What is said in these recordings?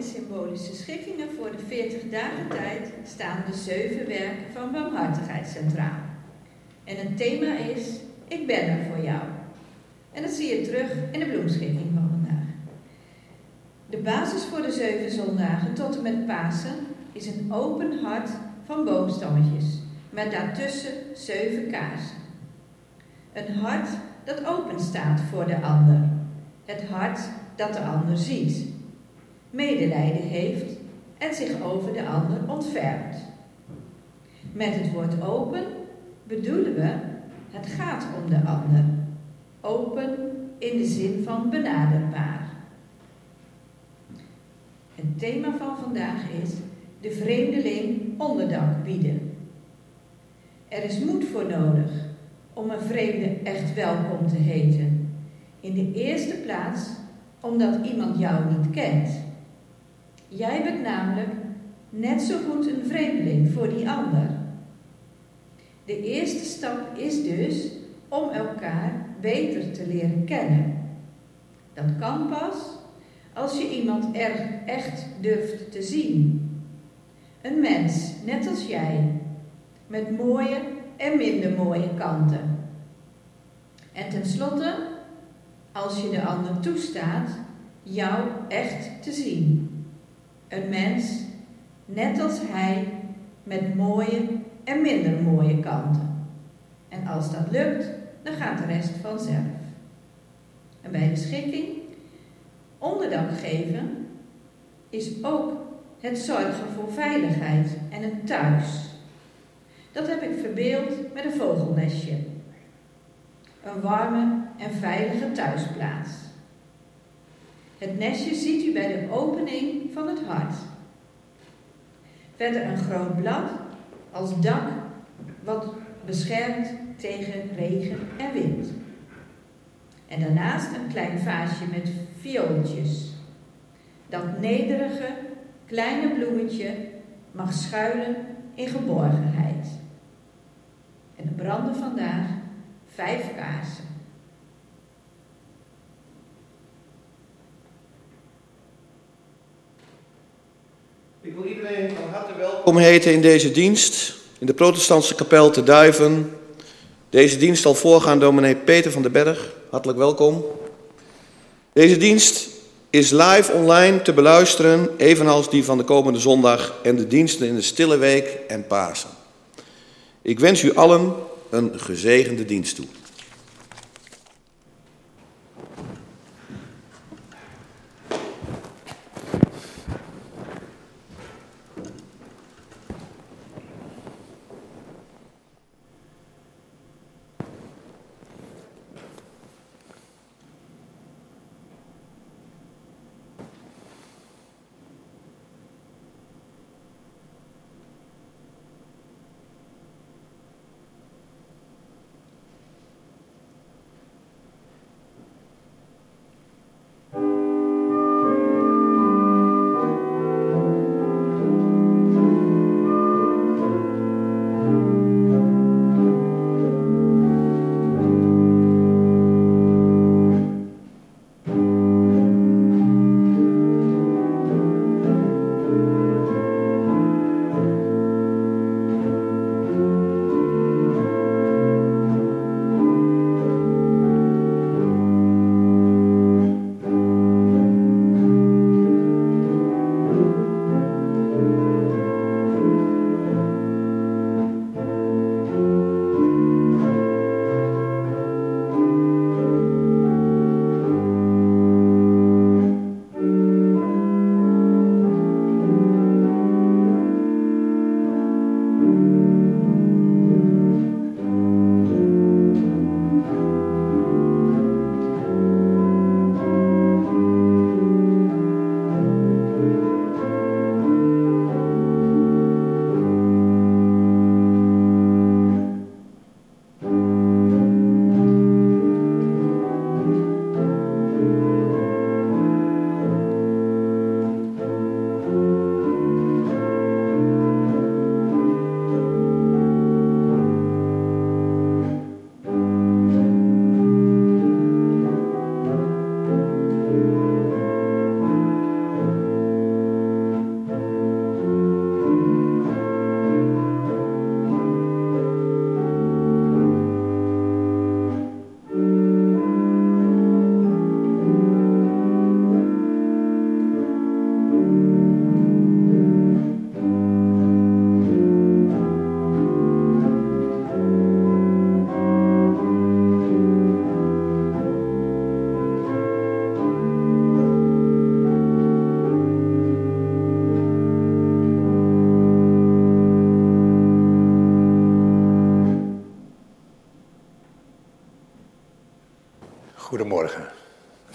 de symbolische schikkingen voor de 40 dagen tijd staan de zeven werken van barmhartigheid centraal. En het thema is, ik ben er voor jou. En dat zie je terug in de bloemschikking van vandaag. De basis voor de zeven zondagen tot en met Pasen is een open hart van boomstammetjes, met daartussen zeven kaarsen. Een hart dat open staat voor de ander. Het hart dat de ander ziet, medelijden heeft en zich over de ander ontfermt. Met het woord open bedoelen we het gaat om de ander. Open in de zin van benaderbaar. Het thema van vandaag is de vreemdeling onderdak bieden. Er is moed voor nodig om een vreemde echt welkom te heten. In de eerste plaats omdat iemand jou niet kent. Jij bent namelijk net zo goed een vreemdeling voor die ander. De eerste stap is dus om elkaar beter te leren kennen. Dat kan pas als je iemand er echt durft te zien. Een mens, net als jij, met mooie en minder mooie kanten. En tenslotte, als je de ander toestaat jou echt te zien. Een mens, net als hij, met mooie en minder mooie kanten. En als dat lukt, dan gaat de rest vanzelf. En bij de schikking, onderdak geven, is ook het zorgen voor veiligheid en een thuis. Dat heb ik verbeeld met een vogelnestje. Een warme en veilige thuisplaats. Het nestje ziet u bij de opening van het hart. Verder een groot blad als dak wat beschermt tegen regen en wind. En daarnaast een klein vaasje met viooltjes. Dat nederige, kleine bloemetje mag schuilen in geborgenheid. En er branden vandaag vijf kaarsen. Ik wil iedereen van harte welkom heten in deze dienst, in de protestantse kapel te Duiven. Deze dienst zal voorgaan door meneer Peter van den Berg. Hartelijk welkom. Deze dienst is live online te beluisteren, evenals die van de komende zondag en de diensten in de Stille Week en Pasen. Ik wens u allen een gezegende dienst toe.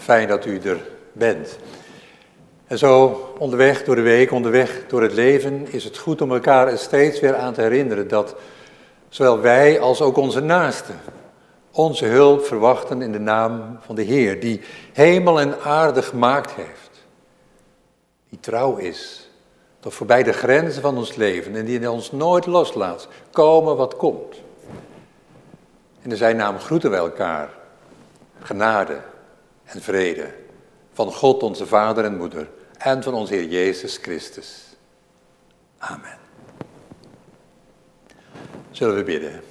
Fijn dat u er bent. En zo onderweg door de week, onderweg door het leven, is het goed om elkaar er steeds weer aan te herinneren dat zowel wij als ook onze naasten onze hulp verwachten in de naam van de Heer, die hemel en aarde gemaakt heeft, die trouw is tot voorbij de grenzen van ons leven en die ons nooit loslaat, komen wat komt. En in zijn naam groeten wij elkaar genade en vrede van God onze Vader en Moeder en van onze Heer Jezus Christus. Amen. Zullen we bidden?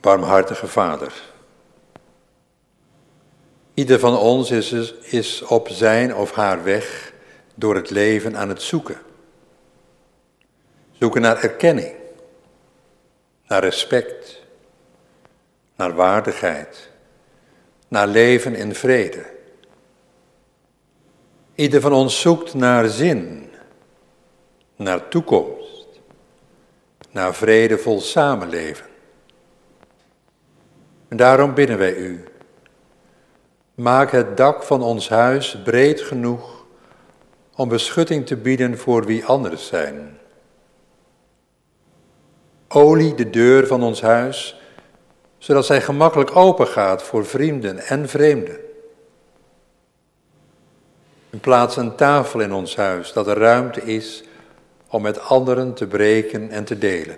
Barmhartige Vader, ieder van ons is, is op zijn of haar weg door het leven aan het zoeken. Zoeken naar erkenning, naar respect, naar waardigheid, naar leven in vrede. Ieder van ons zoekt naar zin, naar toekomst, naar vredevol samenleven. En daarom bidden wij u, maak het dak van ons huis breed genoeg om beschutting te bieden voor wie anders zijn Olie de deur van ons huis, zodat zij gemakkelijk open gaat voor vrienden en vreemden. En plaats een tafel in ons huis, dat er ruimte is om met anderen te breken en te delen.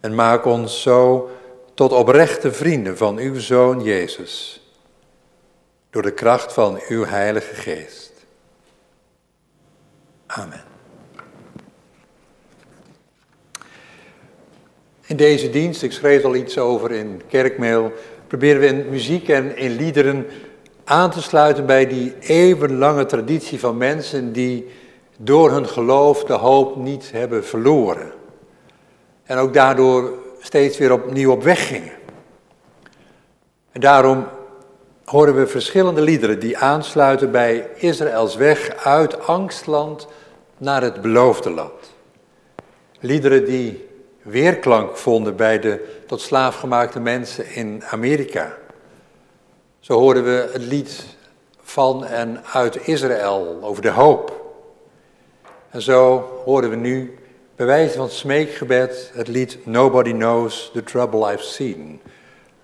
En maak ons zo tot oprechte vrienden van uw Zoon Jezus, door de kracht van uw Heilige Geest. Amen. In deze dienst, ik schreef al iets over in kerkmail, proberen we in muziek en in liederen aan te sluiten bij die eeuwenlange traditie van mensen die door hun geloof de hoop niet hebben verloren. En ook daardoor steeds weer opnieuw op weg gingen. En daarom horen we verschillende liederen die aansluiten bij Israëls weg uit angstland naar het beloofde land. Liederen die weerklank vonden bij de tot slaaf gemaakte mensen in Amerika. Zo hoorden we het lied van en uit Israël over de hoop. En zo horen we nu bij wijze van smeekgebed het lied Nobody Knows the Trouble I've Seen.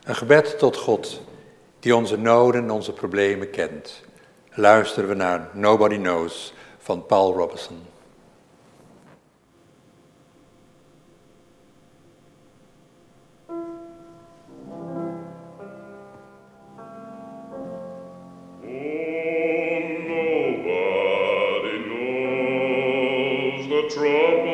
Een gebed tot God die onze noden en onze problemen kent. Luisteren we naar Nobody Knows van Paul Robeson. What's?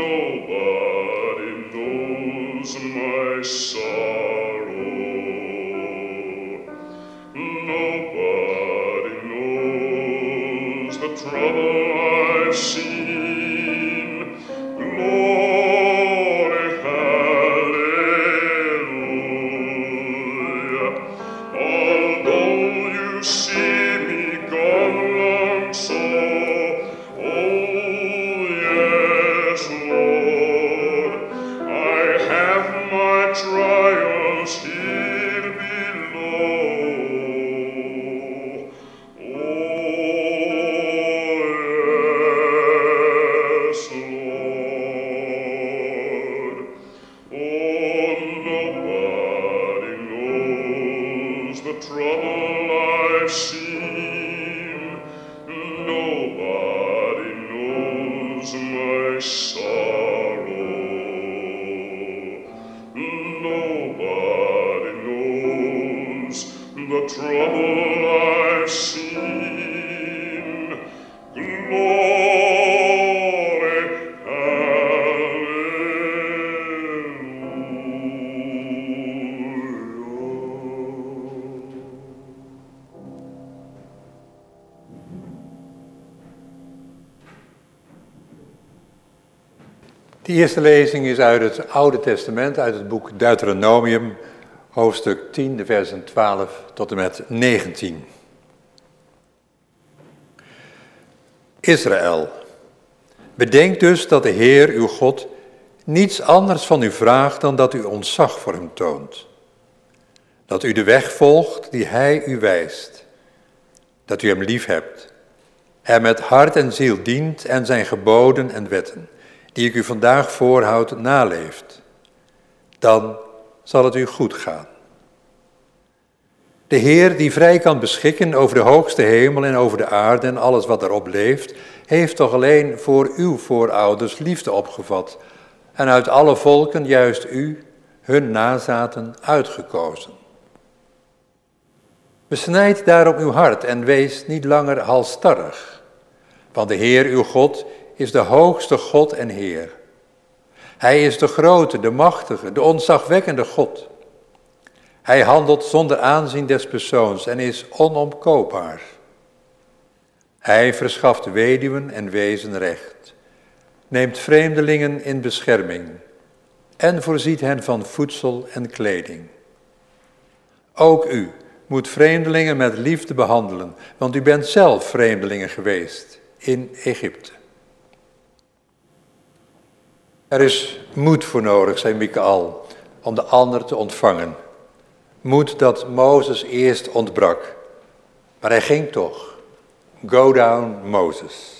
nobody knows my song. Eerste lezing is uit het Oude Testament, uit het boek Deuteronomium, hoofdstuk 10, de versen 12 tot en met 19. Israël, bedenk dus dat de Heer, uw God, niets anders van u vraagt dan dat u ontzag voor hem toont. Dat u de weg volgt die hij u wijst. Dat u hem lief hebt. Hem met hart en ziel dient en zijn geboden en wetten, die ik u vandaag voorhoud, naleeft. Dan zal het u goed gaan. De Heer die vrij kan beschikken over de hoogste hemel en over de aarde en alles wat erop leeft, heeft toch alleen voor uw voorouders liefde opgevat en uit alle volken juist u, hun nazaten, uitgekozen. Besnijd daarom uw hart en wees niet langer halstarrig, want de Heer uw God is de hoogste God en Heer. Hij is de grote, de machtige, de ontzagwekkende God. Hij handelt zonder aanzien des persoons en is onomkoopbaar. Hij verschaft weduwen en wezen recht, neemt vreemdelingen in bescherming en voorziet hen van voedsel en kleding. Ook u moet vreemdelingen met liefde behandelen, want u bent zelf vreemdelingen geweest in Egypte. Er is moed voor nodig, zei Mikael, om de ander te ontvangen. Moed dat Mozes eerst ontbrak, maar hij ging toch. Go down Moses.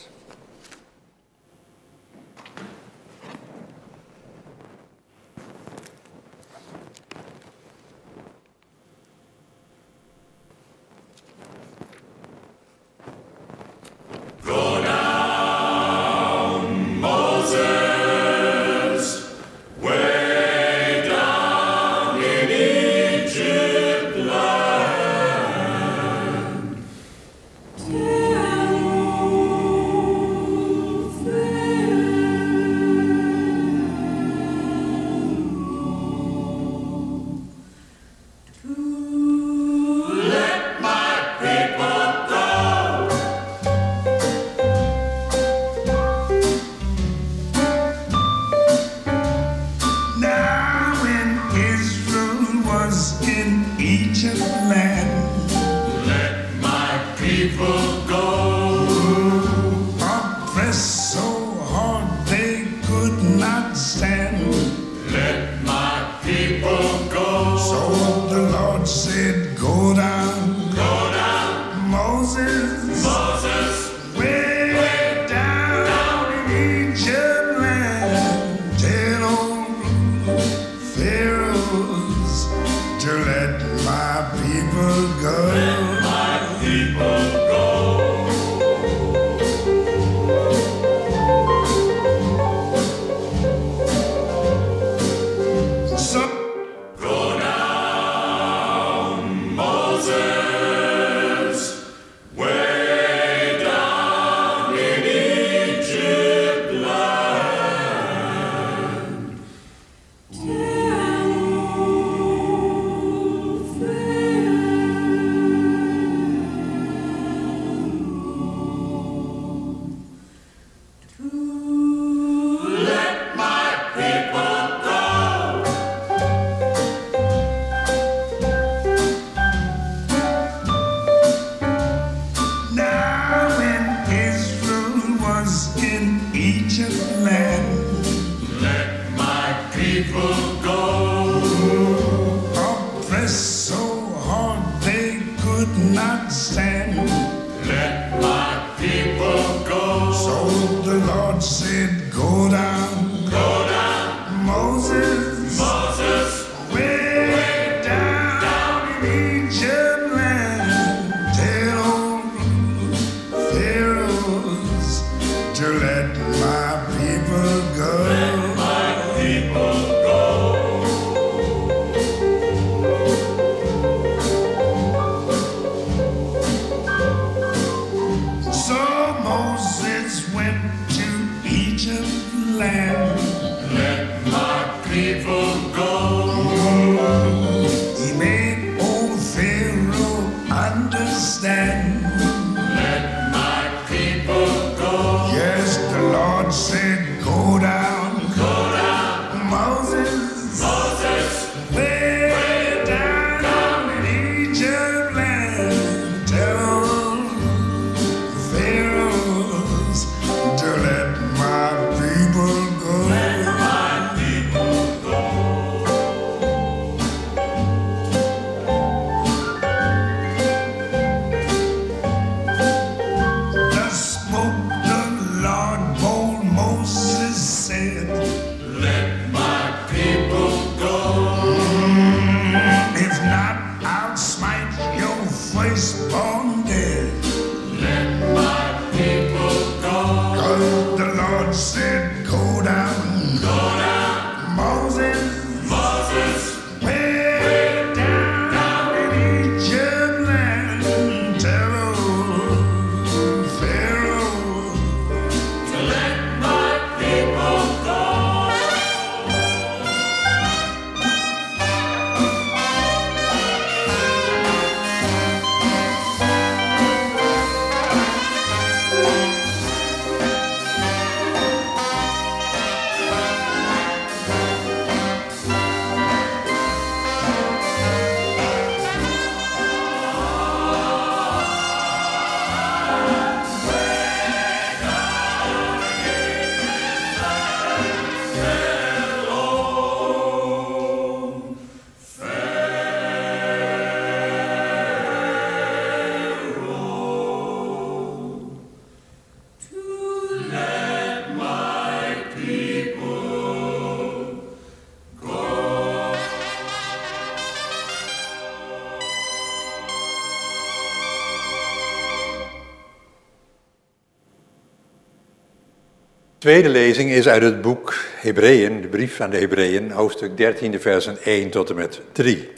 Tweede lezing is uit het boek Hebreeën, de brief aan de Hebreeën, hoofdstuk 13, versen 1 tot en met 3.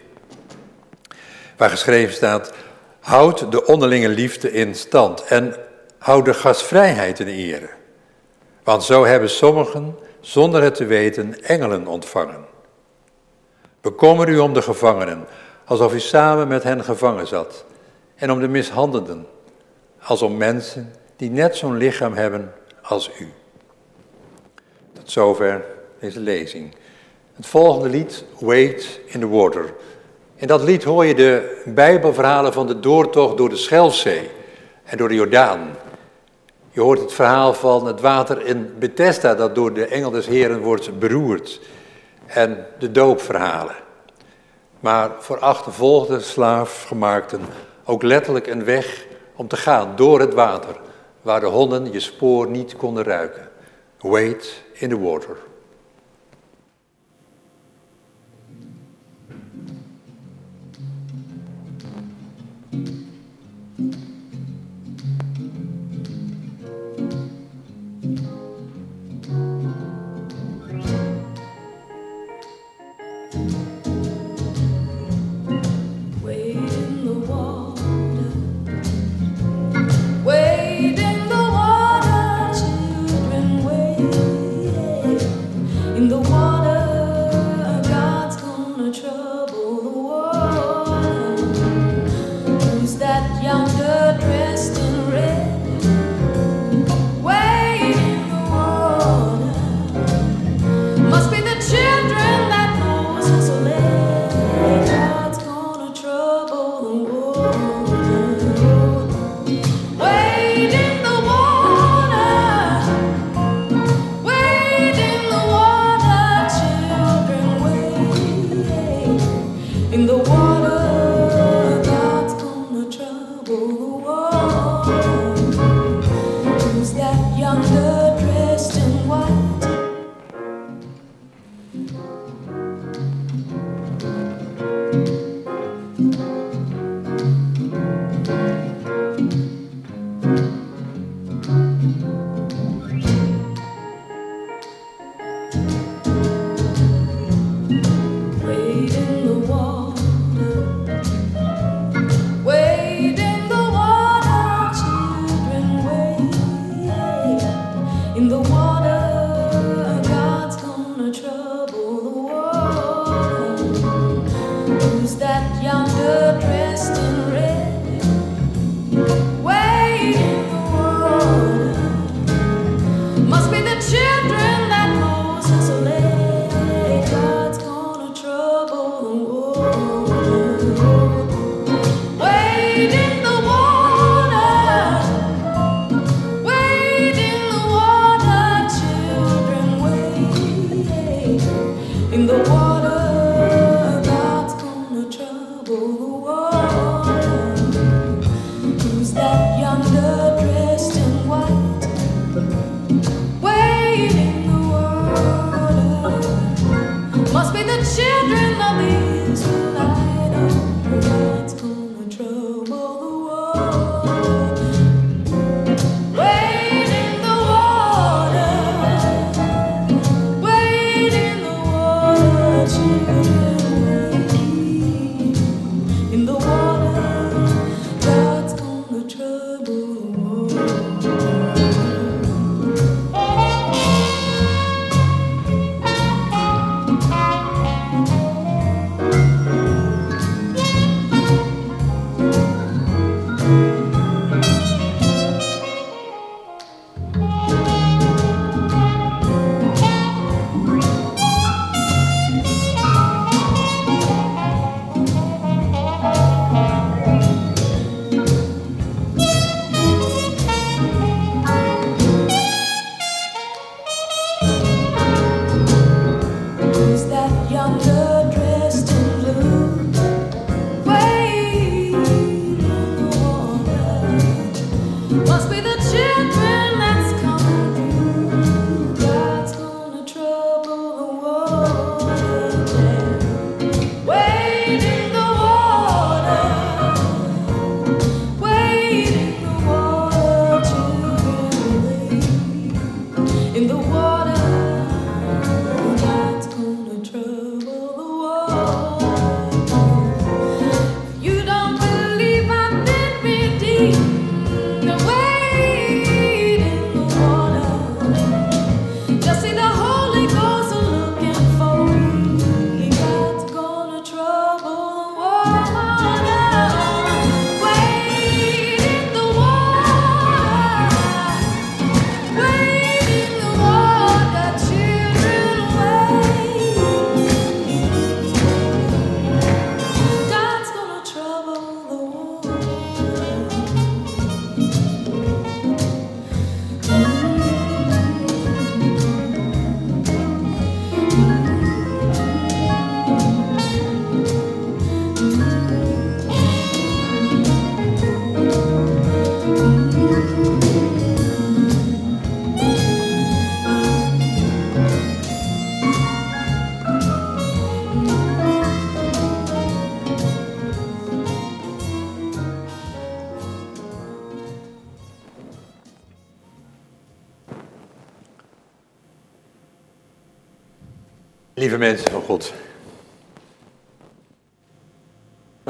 Waar geschreven staat, houd de onderlinge liefde in stand en houd de gastvrijheid in ere. Want zo hebben sommigen, zonder het te weten, engelen ontvangen. Bekommer u om de gevangenen, alsof u samen met hen gevangen zat, en om de mishandelden, als om mensen die net zo'n lichaam hebben als u. Zover deze lezing. Het volgende lied, Wait in the Water. In dat lied hoor je de Bijbelverhalen van de doortocht door de Schelfzee en door de Jordaan. Je hoort het verhaal van het water in Bethesda dat door de engel des Heren wordt beroerd. En de doopverhalen. Maar voor achtervolgde slaafgemaakten ook letterlijk een weg om te gaan door het water, waar de honden je spoor niet konden ruiken. Wait in the water.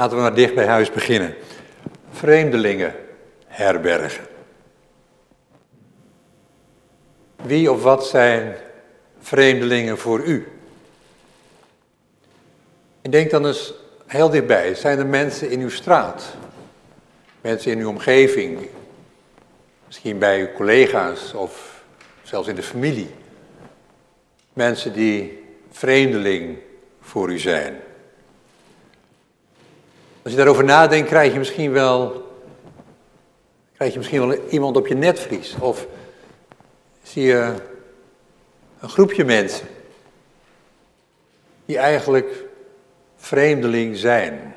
Laten we maar dicht bij huis beginnen. Vreemdelingen herbergen. Wie of wat zijn vreemdelingen voor u? Ik denk dan eens heel dichtbij. Zijn er mensen in uw straat? Mensen in uw omgeving? Misschien bij uw collega's of zelfs in de familie? Mensen die vreemdeling voor u zijn. Als je daarover nadenkt, krijg je misschien wel, krijg je misschien wel iemand op je netvlies. Of zie je een groepje mensen die eigenlijk vreemdeling zijn.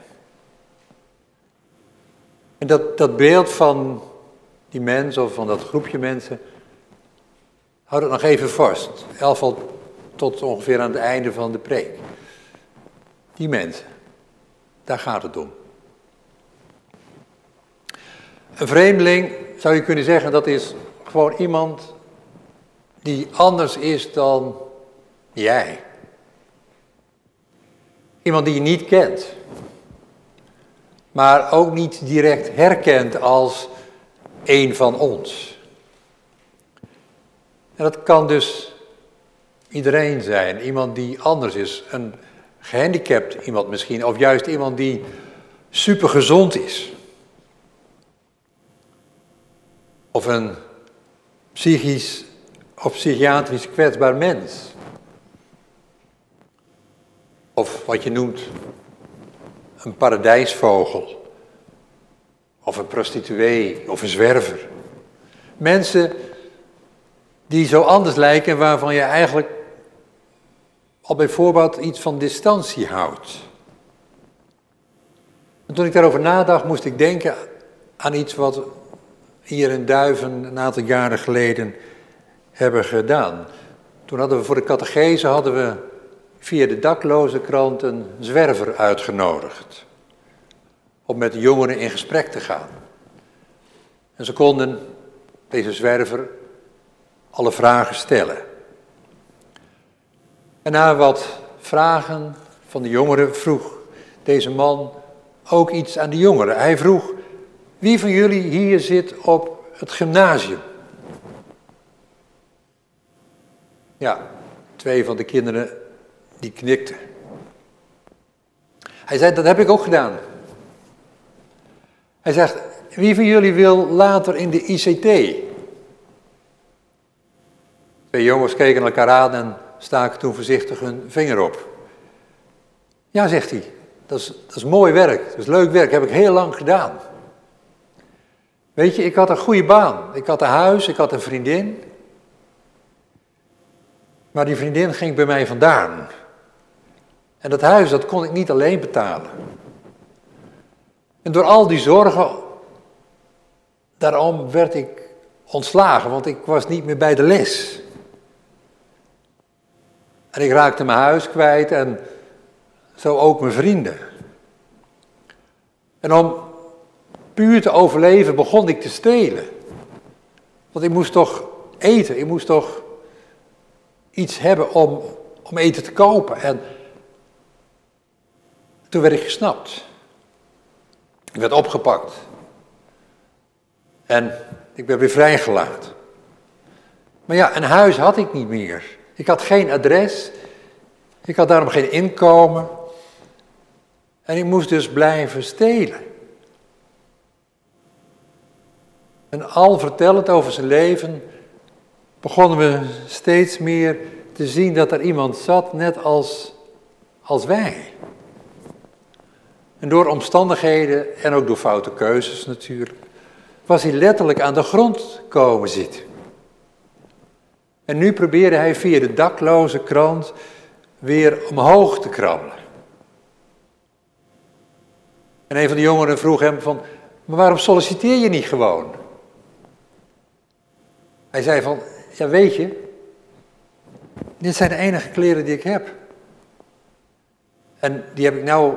En dat, dat beeld van die mensen of van dat groepje mensen, houd het nog even vast. Elf tot ongeveer aan het einde van de preek. Die mensen, daar gaat het om. Een vreemdeling, zou je kunnen zeggen, dat is gewoon iemand die anders is dan jij. Iemand die je niet kent, maar ook niet direct herkent als een van ons. En dat kan dus iedereen zijn. Iemand die anders is. Een gehandicapt iemand misschien. Of juist iemand die supergezond is. Of een psychisch of psychiatrisch kwetsbaar mens. Of wat je noemt een paradijsvogel. Of een prostituee of een zwerver. Mensen die zo anders lijken en waarvan je eigenlijk al bij voorbaat iets van distantie houdt. En toen ik daarover nadacht, moest ik denken aan iets wat hier in Duiven een aantal jaren geleden hebben gedaan. Toen hadden we voor de catechese hadden we via de dakloze krant een zwerver uitgenodigd. Om met de jongeren in gesprek te gaan. En ze konden, deze zwerver, alle vragen stellen. En na wat vragen van de jongeren vroeg deze man ook iets aan de jongeren. Hij vroeg, wie van jullie hier zit op het gymnasium? Ja, twee van de kinderen die knikten. Hij zei, dat heb ik ook gedaan. Hij zegt, wie van jullie wil later in de ICT? Twee jongens keken elkaar aan en staken toen voorzichtig hun vinger op. Ja, zegt hij, dat is, dat is mooi werk, dat is leuk werk, heb ik heel lang gedaan. Weet je, ik had een goede baan, ik had een huis, ik had een vriendin. Maar die vriendin ging bij mij vandaan. En dat huis, dat kon ik niet alleen betalen. En door al die zorgen, daarom werd ik ontslagen, want ik was niet meer bij de les. En ik raakte mijn huis kwijt en zo ook mijn vrienden. En om puur te overleven begon ik te stelen. Want ik moest toch eten, ik moest toch iets hebben om, om eten te kopen. En toen werd ik gesnapt. Ik werd opgepakt. En ik werd weer vrijgelaten. Maar ja, een huis had ik niet meer. Ik had geen adres. Ik had daarom geen inkomen. En ik moest dus blijven stelen. En al vertellend over zijn leven begonnen we steeds meer te zien dat er iemand zat, net als, als wij. En door omstandigheden en ook door foute keuzes natuurlijk, was hij letterlijk aan de grond komen zitten. En nu probeerde hij via de dakloze krant weer omhoog te krabbelen. En een van de jongeren vroeg hem van, maar waarom solliciteer je niet gewoon? Hij zei van, ja weet je, dit zijn de enige kleren die ik heb. En die heb ik nou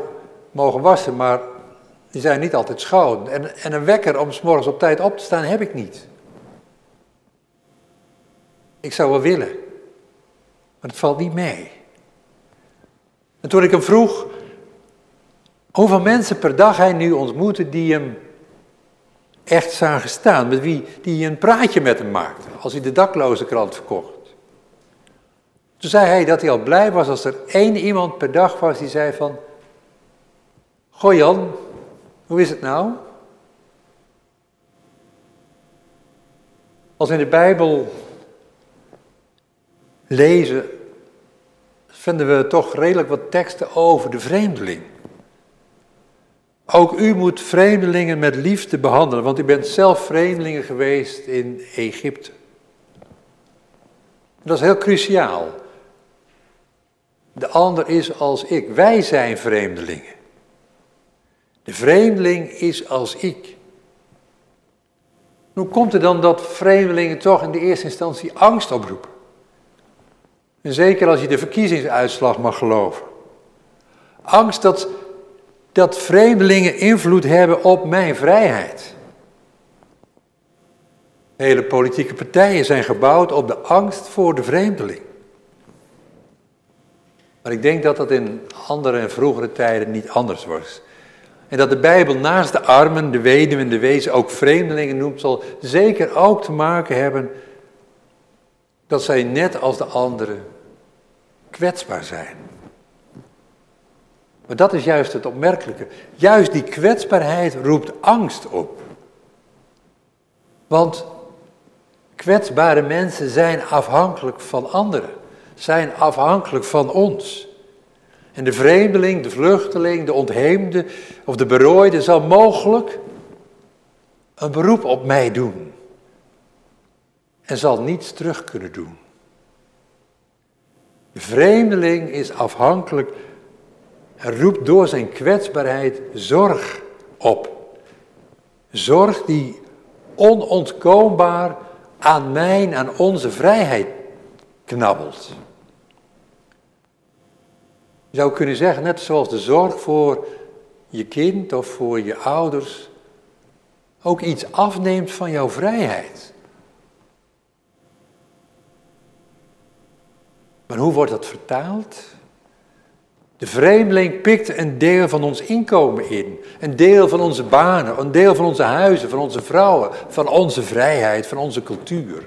mogen wassen, maar die zijn niet altijd schoon. En, en een wekker om morgens op tijd op te staan heb ik niet. Ik zou wel willen, maar het valt niet mee. En toen ik hem vroeg hoeveel mensen per dag hij nu ontmoette die hem echt zagen staan, met wie die een praatje met hem maakte, als hij de dakloze krant verkocht. Toen zei hij dat hij al blij was als er één iemand per dag was die zei van, Goh Jan, hoe is het nou? Als in de Bijbel lezen, vinden we toch redelijk wat teksten over de vreemdeling. Ook u moet vreemdelingen met liefde behandelen, want u bent zelf vreemdelingen geweest in Egypte. Dat is heel cruciaal. De ander is als ik. Wij zijn vreemdelingen. De vreemdeling is als ik. Hoe komt het dan dat vreemdelingen toch in de eerste instantie angst oproepen? En zeker als je de verkiezingsuitslag mag geloven. Angst dat, dat vreemdelingen invloed hebben op mijn vrijheid. Hele politieke partijen zijn gebouwd op de angst voor de vreemdeling. Maar ik denk dat dat in andere en vroegere tijden niet anders was. En dat de Bijbel naast de armen, de weduwen en de wezen ook vreemdelingen noemt, zal zeker ook te maken hebben dat zij net als de anderen kwetsbaar zijn. Maar dat is juist het opmerkelijke. Juist die kwetsbaarheid roept angst op. Want kwetsbare mensen zijn afhankelijk van anderen, zijn afhankelijk van ons. En de vreemdeling, de vluchteling, de ontheemde of de berooide zal mogelijk een beroep op mij doen. En zal niets terug kunnen doen. De vreemdeling is afhankelijk en roept door zijn kwetsbaarheid zorg op. Zorg die onontkoombaar aan mijn, aan onze vrijheid knabbelt. Je zou kunnen zeggen, net zoals de zorg voor je kind of voor je ouders ook iets afneemt van jouw vrijheid. Maar hoe wordt dat vertaald? De vreemdeling pikt een deel van ons inkomen in, een deel van onze banen, een deel van onze huizen, van onze vrouwen, van onze vrijheid, van onze cultuur.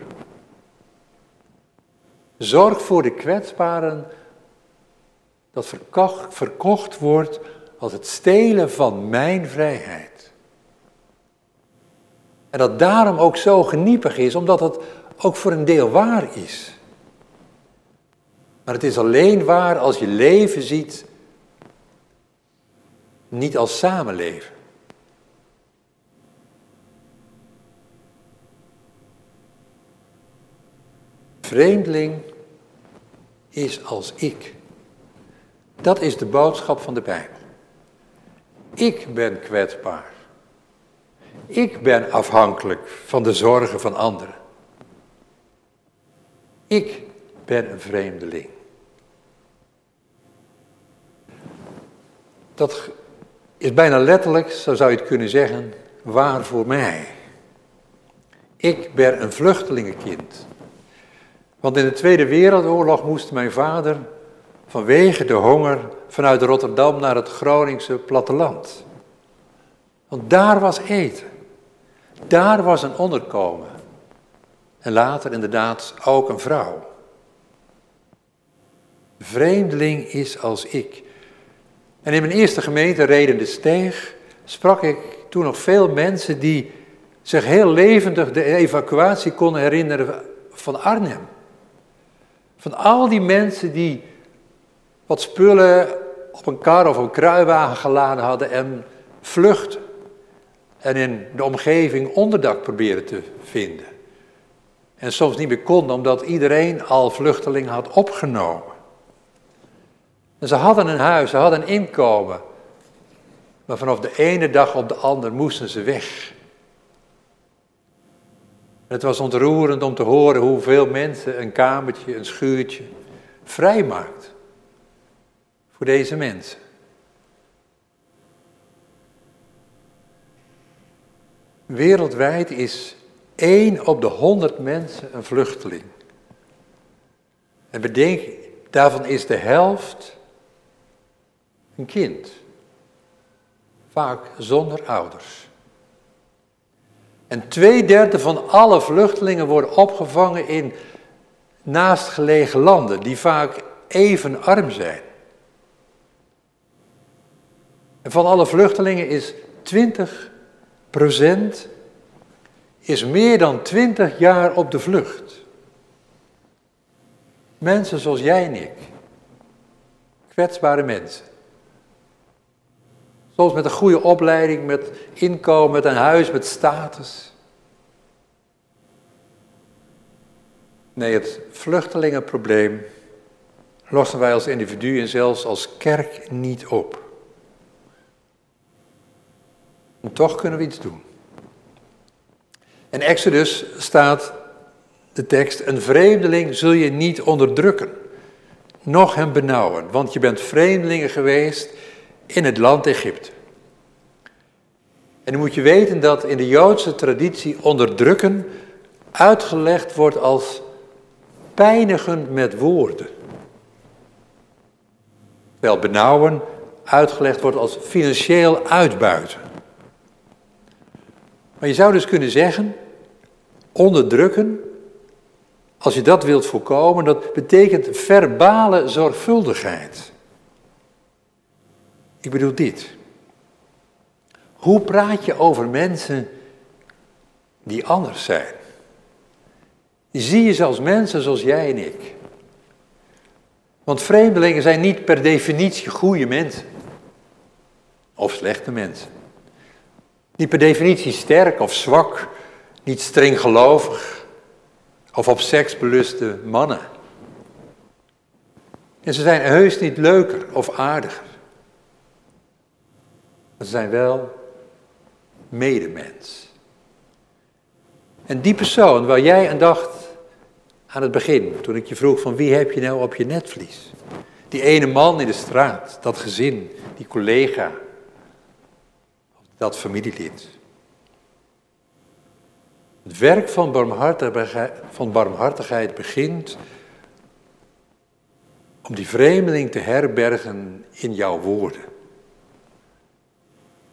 Zorg voor de kwetsbaren dat verkocht, verkocht wordt als het stelen van mijn vrijheid. En dat daarom ook zo geniepig is, omdat het ook voor een deel waar is. Maar het is alleen waar als je leven ziet, niet als samenleven. Vreemdeling is als ik. Dat is de boodschap van de Bijbel. Ik ben kwetsbaar. Ik ben afhankelijk van de zorgen van anderen. Ik ben een vreemdeling. Dat is bijna letterlijk, zo zou je het kunnen zeggen, waar voor mij. Ik ben een vluchtelingenkind. Want in de Tweede Wereldoorlog moest mijn vader vanwege de honger vanuit Rotterdam naar het Groningse platteland. Want daar was eten. Daar was een onderkomen. En later inderdaad ook een vrouw. Vreemdeling is als ik. En in mijn eerste gemeente, Reden de Steeg, sprak ik toen nog veel mensen die zich heel levendig de evacuatie konden herinneren van Arnhem. Van al die mensen die wat spullen op een kar of een kruiwagen geladen hadden en vluchten. En in de omgeving onderdak proberen te vinden. En soms niet meer konden omdat iedereen al vluchtelingen had opgenomen. En ze hadden een huis, ze hadden een inkomen. Maar vanaf de ene dag op de andere moesten ze weg. Het was ontroerend om te horen hoeveel mensen een kamertje, een schuurtje vrijmaakt voor deze mensen. Wereldwijd is één op de honderd mensen een vluchteling. En bedenk, daarvan is de helft een kind. Vaak zonder ouders. En twee derde van alle vluchtelingen worden opgevangen in naastgelegen landen, die vaak even arm zijn. En van alle vluchtelingen is 20% is meer dan 20 jaar op de vlucht. Mensen zoals jij en ik. Kwetsbare mensen. Soms met een goede opleiding, met inkomen, met een huis, met status. Nee, het vluchtelingenprobleem lossen wij als individu en zelfs als kerk niet op. En toch kunnen we iets doen. In Exodus staat de tekst: Een vreemdeling zul je niet onderdrukken, noch hem benauwen, want je bent vreemdelingen geweest in het land Egypte. En dan moet je weten dat in de Joodse traditie onderdrukken uitgelegd wordt als pijnigen met woorden. Terwijl benauwen uitgelegd wordt als financieel uitbuiten. Maar je zou dus kunnen zeggen, onderdrukken, als je dat wilt voorkomen, dat betekent verbale zorgvuldigheid. Ik bedoel dit. Hoe praat je over mensen die anders zijn? Zie je als mensen zoals jij en ik. Want vreemdelingen zijn niet per definitie goede mensen. Of slechte mensen. Niet per definitie sterk of zwak, niet streng gelovig of op seks beluste mannen. En ze zijn heus niet leuker of aardiger. Maar ze zijn wel medemens. En die persoon waar jij aan dacht aan het begin, toen ik je vroeg van wie heb je nou op je netvlies? Die ene man in de straat, dat gezin, die collega, dat familielid. Het werk van barmhartigheid, van barmhartigheid begint om die vreemdeling te herbergen in jouw woorden.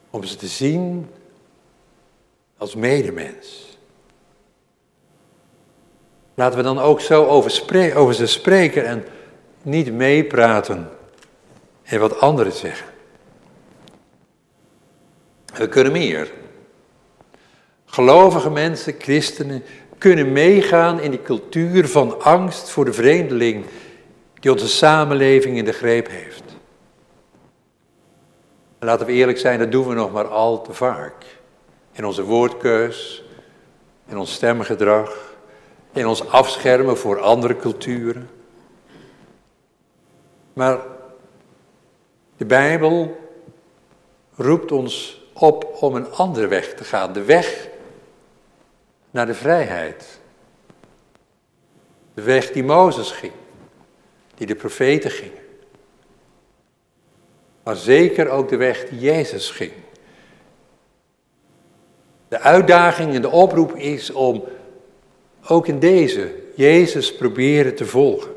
Om ze te zien als medemens. Laten we dan ook zo over, over ze spreken en niet meepraten en wat anderen zeggen. We kunnen meer. Gelovige mensen, christenen, kunnen meegaan in die cultuur van angst voor de vreemdeling die onze samenleving in de greep heeft. En laten we eerlijk zijn, dat doen we nog maar al te vaak. In onze woordkeus, in ons stemgedrag, in ons afschermen voor andere culturen. Maar de Bijbel roept ons op om een andere weg te gaan. De weg naar de vrijheid. De weg die Mozes ging, die de profeten gingen. Maar zeker ook de weg die Jezus ging. De uitdaging en de oproep is om ook in deze Jezus proberen te volgen.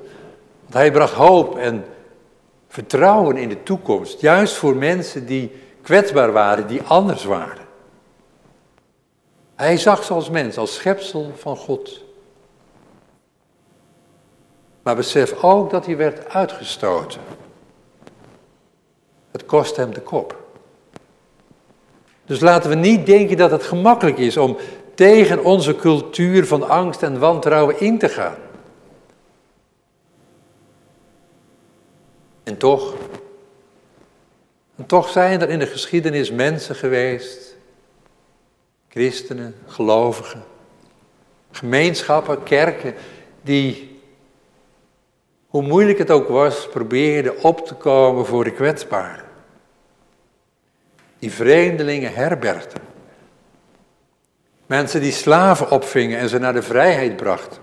Want hij bracht hoop en vertrouwen in de toekomst, juist voor mensen die kwetsbaar waren, die anders waren. Hij zag ze als mens, als schepsel van God. Maar besef ook dat hij werd uitgestoten. Het kost hem de kop. Dus laten we niet denken dat het gemakkelijk is om tegen onze cultuur van angst en wantrouwen in te gaan. En toch, en toch zijn er in de geschiedenis mensen geweest, christenen, gelovigen, gemeenschappen, kerken, die, hoe moeilijk het ook was, probeerden op te komen voor de kwetsbaren. Die vreemdelingen herbergden. Mensen die slaven opvingen en ze naar de vrijheid brachten.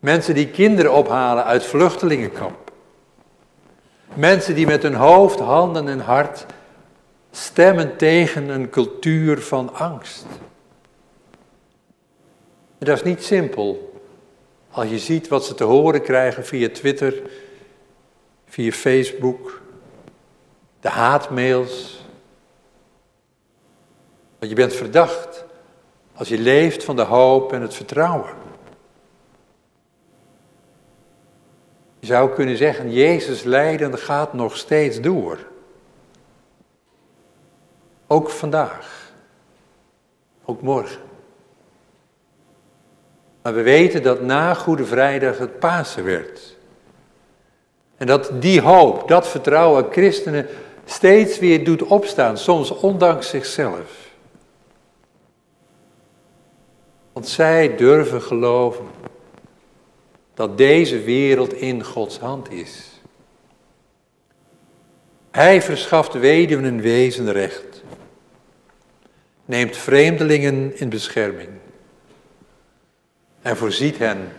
Mensen die kinderen ophalen uit vluchtelingenkamp. Mensen die met hun hoofd, handen en hart stemmen tegen een cultuur van angst. Dat is niet simpel. Als je ziet wat ze te horen krijgen via Twitter, via Facebook, de haatmails. Want je bent verdacht als je leeft van de hoop en het vertrouwen. Je zou kunnen zeggen, Jezus lijden gaat nog steeds door. Ook vandaag. Ook morgen. Maar we weten dat na Goede Vrijdag het Pasen werd. En dat die hoop, dat vertrouwen christenen steeds weer doet opstaan, soms ondanks zichzelf. Want zij durven geloven dat deze wereld in Gods hand is. Hij verschaft weduwen en wezen recht, neemt vreemdelingen in bescherming en voorziet hen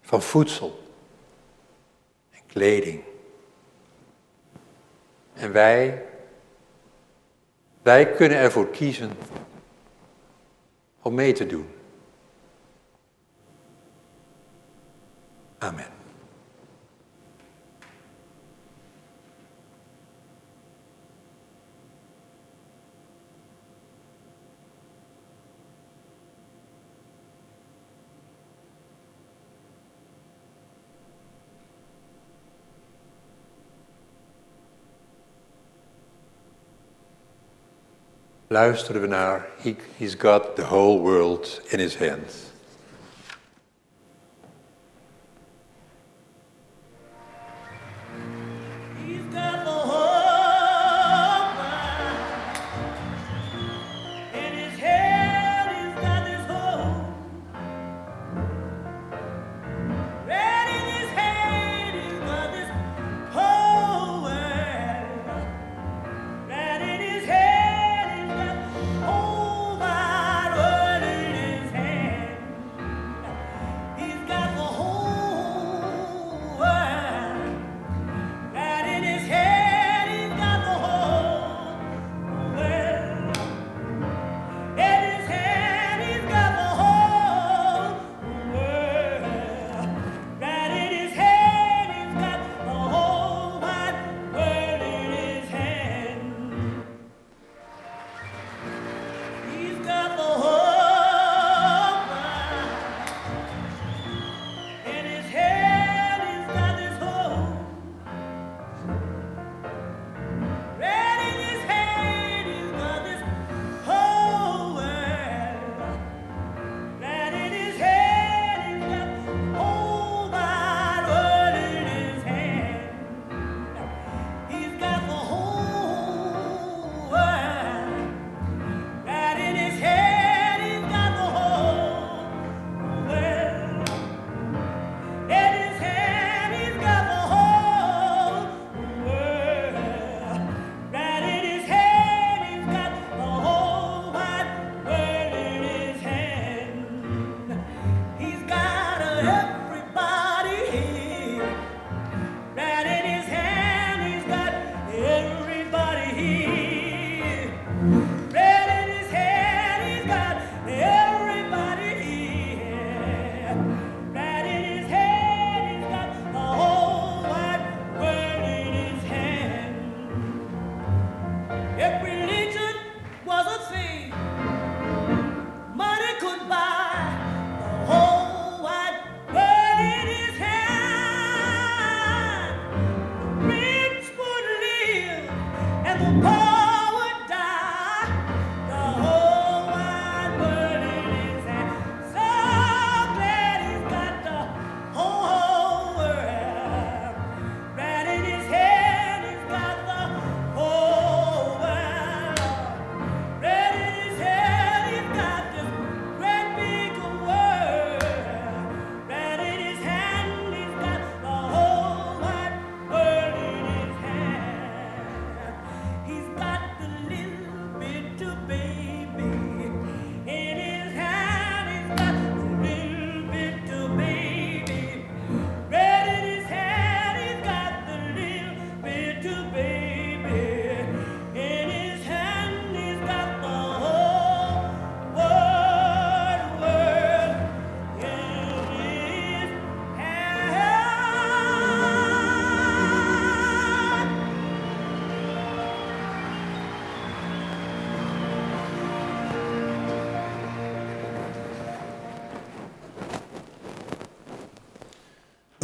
van voedsel en kleding. En wij, wij kunnen ervoor kiezen om mee te doen. Amen. Luisteren we naar he, He's got the whole world in his hands.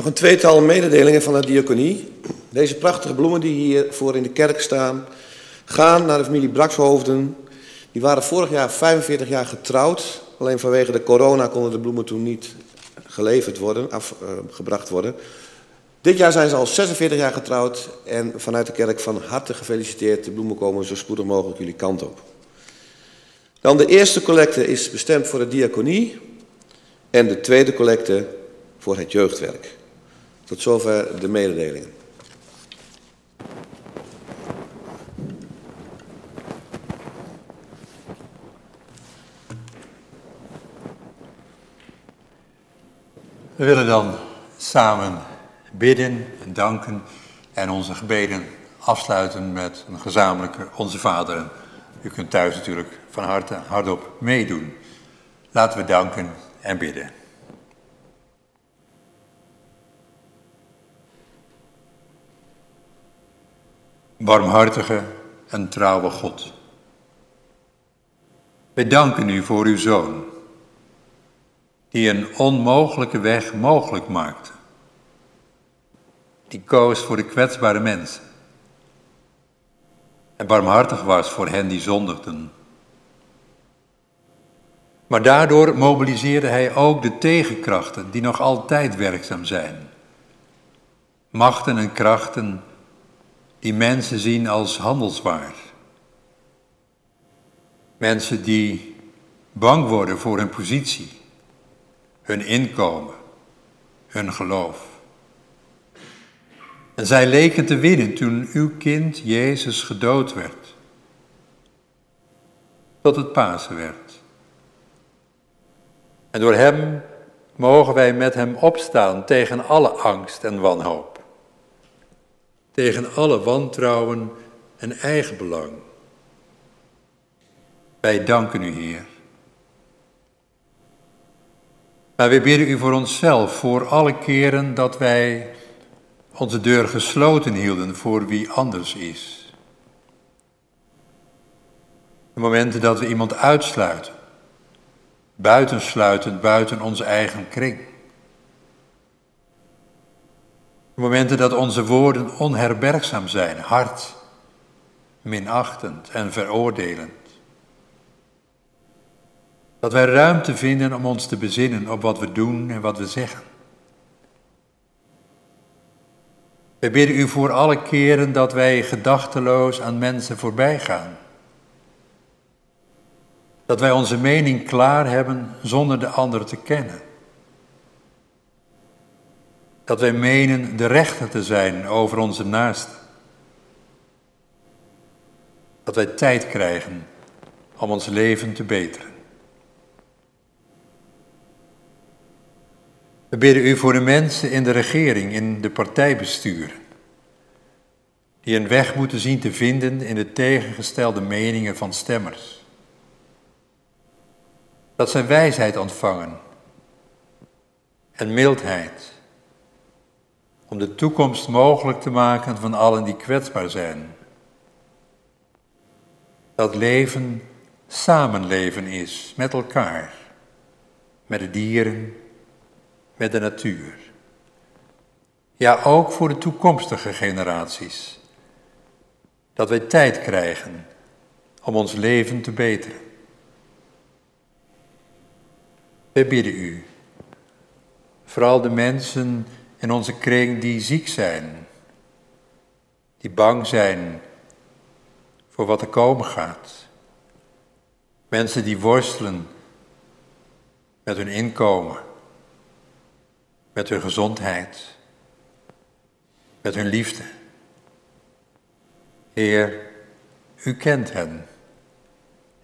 Nog een tweetal mededelingen van de diaconie. Deze prachtige bloemen die hier voor in de kerk staan, gaan naar de familie Brakshoofden. Die waren vorig jaar 45 jaar getrouwd. Alleen vanwege de corona konden de bloemen toen niet geleverd worden, afgebracht worden. Dit jaar zijn ze al 46 jaar getrouwd en vanuit de kerk van harte gefeliciteerd. De bloemen komen zo spoedig mogelijk jullie kant op. Dan de eerste collecte is bestemd voor de diaconie en de tweede collecte voor het jeugdwerk. Tot zover de mededelingen. We willen dan samen bidden en danken en onze gebeden afsluiten met een gezamenlijke Onze Vader. U kunt thuis natuurlijk van harte hardop meedoen. Laten we danken en bidden. Barmhartige en trouwe God. Wij danken u voor uw Zoon, die een onmogelijke weg mogelijk maakte. Die koos voor de kwetsbare mensen. En barmhartig was voor hen die zondigden. Maar daardoor mobiliseerde hij ook de tegenkrachten die nog altijd werkzaam zijn. Machten en krachten die mensen zien als handelswaar. Mensen die bang worden voor hun positie, hun inkomen, hun geloof. En zij leken te winnen toen uw kind Jezus gedood werd. Tot het Pasen werd. En door Hem mogen wij met Hem opstaan tegen alle angst en wanhoop. Tegen alle wantrouwen en eigenbelang. Wij danken u, Heer. Maar we bidden u voor onszelf, voor alle keren dat wij onze deur gesloten hielden voor wie anders is. De momenten dat we iemand uitsluiten, buitensluiten buiten onze eigen kring. De momenten dat onze woorden onherbergzaam zijn, hard, minachtend en veroordelend. Dat wij ruimte vinden om ons te bezinnen op wat we doen en wat we zeggen. We bidden u voor alle keren dat wij gedachteloos aan mensen voorbij gaan. Dat wij onze mening klaar hebben zonder de ander te kennen. Dat wij menen de rechter te zijn over onze naasten. Dat wij tijd krijgen om ons leven te beteren. We bidden u voor de mensen in de regering, in de partijbesturen, die een weg moeten zien te vinden in de tegengestelde meningen van stemmers. Dat zij wijsheid ontvangen en mildheid om de toekomst mogelijk te maken van allen die kwetsbaar zijn. Dat leven samenleven is met elkaar, met de dieren, met de natuur. Ja, ook voor de toekomstige generaties. Dat wij tijd krijgen om ons leven te beteren. We bidden u, vooral de mensen in onze kring die ziek zijn, die bang zijn voor wat er komen gaat. Mensen die worstelen met hun inkomen met hun gezondheid, met hun liefde. Heer, u kent hen.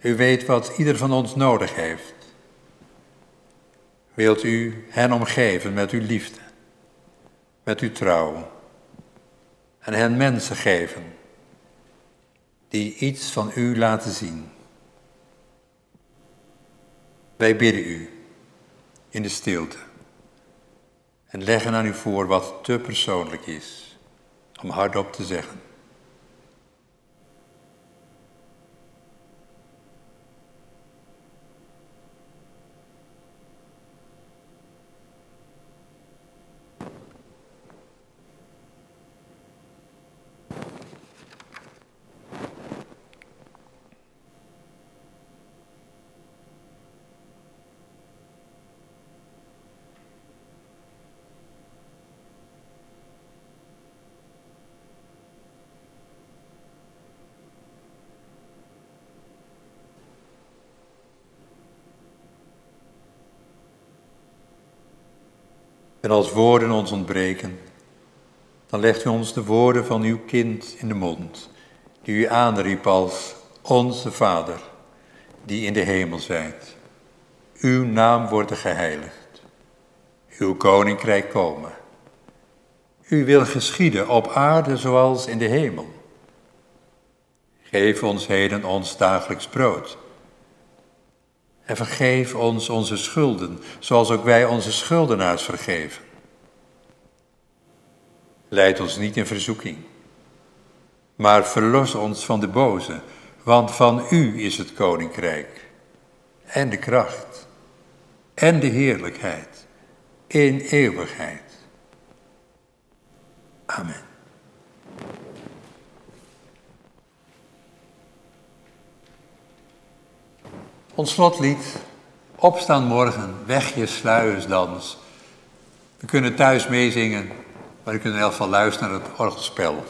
U weet wat ieder van ons nodig heeft. Wilt u hen omgeven met uw liefde, met uw trouw en hen mensen geven die iets van u laten zien. Wij bidden u in de stilte en leggen aan u voor wat te persoonlijk is om hardop te zeggen. En als woorden ons ontbreken, dan legt u ons de woorden van uw kind in de mond, die u aanriep als onze Vader, die in de hemel zijt. Uw naam wordt geheiligd, uw koninkrijk komen. U wil geschieden op aarde zoals in de hemel. Geef ons heden ons dagelijks brood. En vergeef ons onze schulden, zoals ook wij onze schuldenaars vergeven. Leid ons niet in verzoeking, maar verlos ons van de boze, want van u is het koninkrijk en de kracht en de heerlijkheid in eeuwigheid. Amen. Ons slotlied, opstaan morgen, weg je sluiersdans. We kunnen thuis meezingen, maar u kunt in elk geval luisteren naar het orgelspel.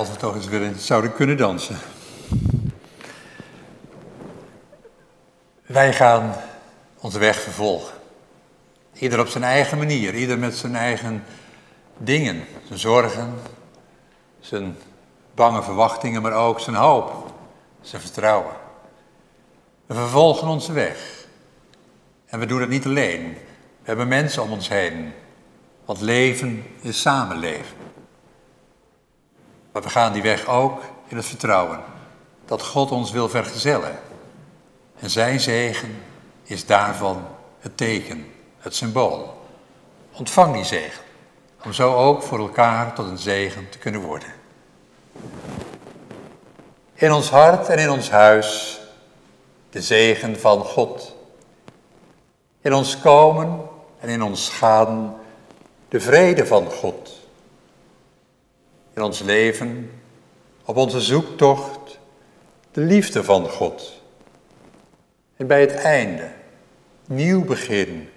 Als we toch eens willen, zouden kunnen dansen. Wij gaan onze weg vervolgen. Ieder op zijn eigen manier, ieder met zijn eigen dingen, zijn zorgen, zijn bange verwachtingen, maar ook zijn hoop, zijn vertrouwen. We vervolgen onze weg. En we doen het niet alleen. We hebben mensen om ons heen. Want leven is samenleven. Maar we gaan die weg ook in het vertrouwen dat God ons wil vergezellen. En zijn zegen is daarvan het teken, het symbool. Ontvang die zegen, om zo ook voor elkaar tot een zegen te kunnen worden. In ons hart en in ons huis de zegen van God. In ons komen en in ons gaan de vrede van God in ons leven, op onze zoektocht, de liefde van God. En bij het einde, nieuw begin,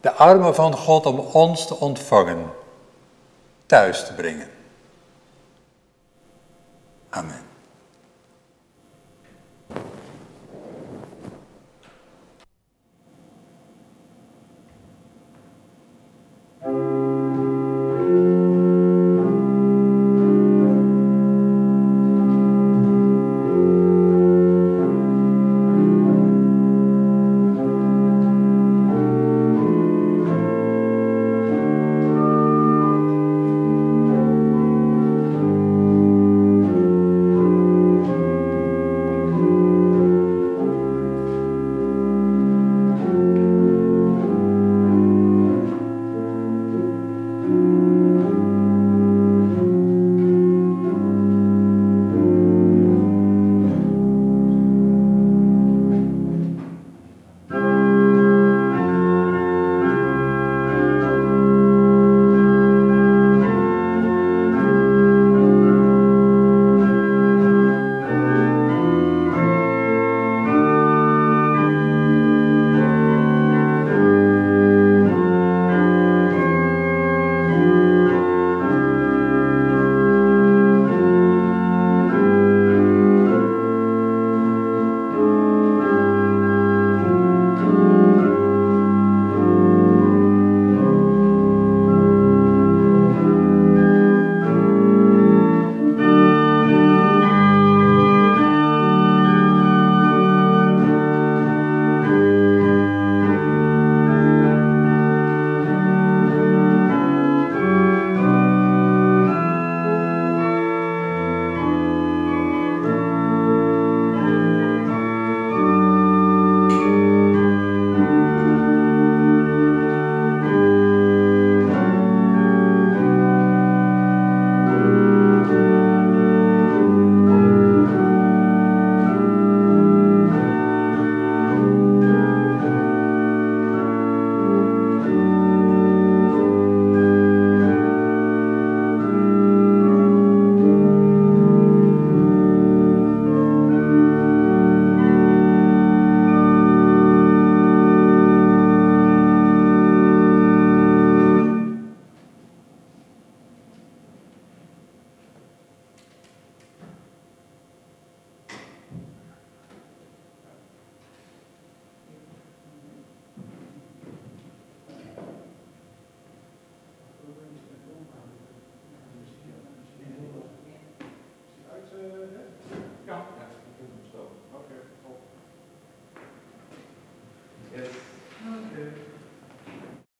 de armen van God om ons te ontvangen, thuis te brengen. Amen.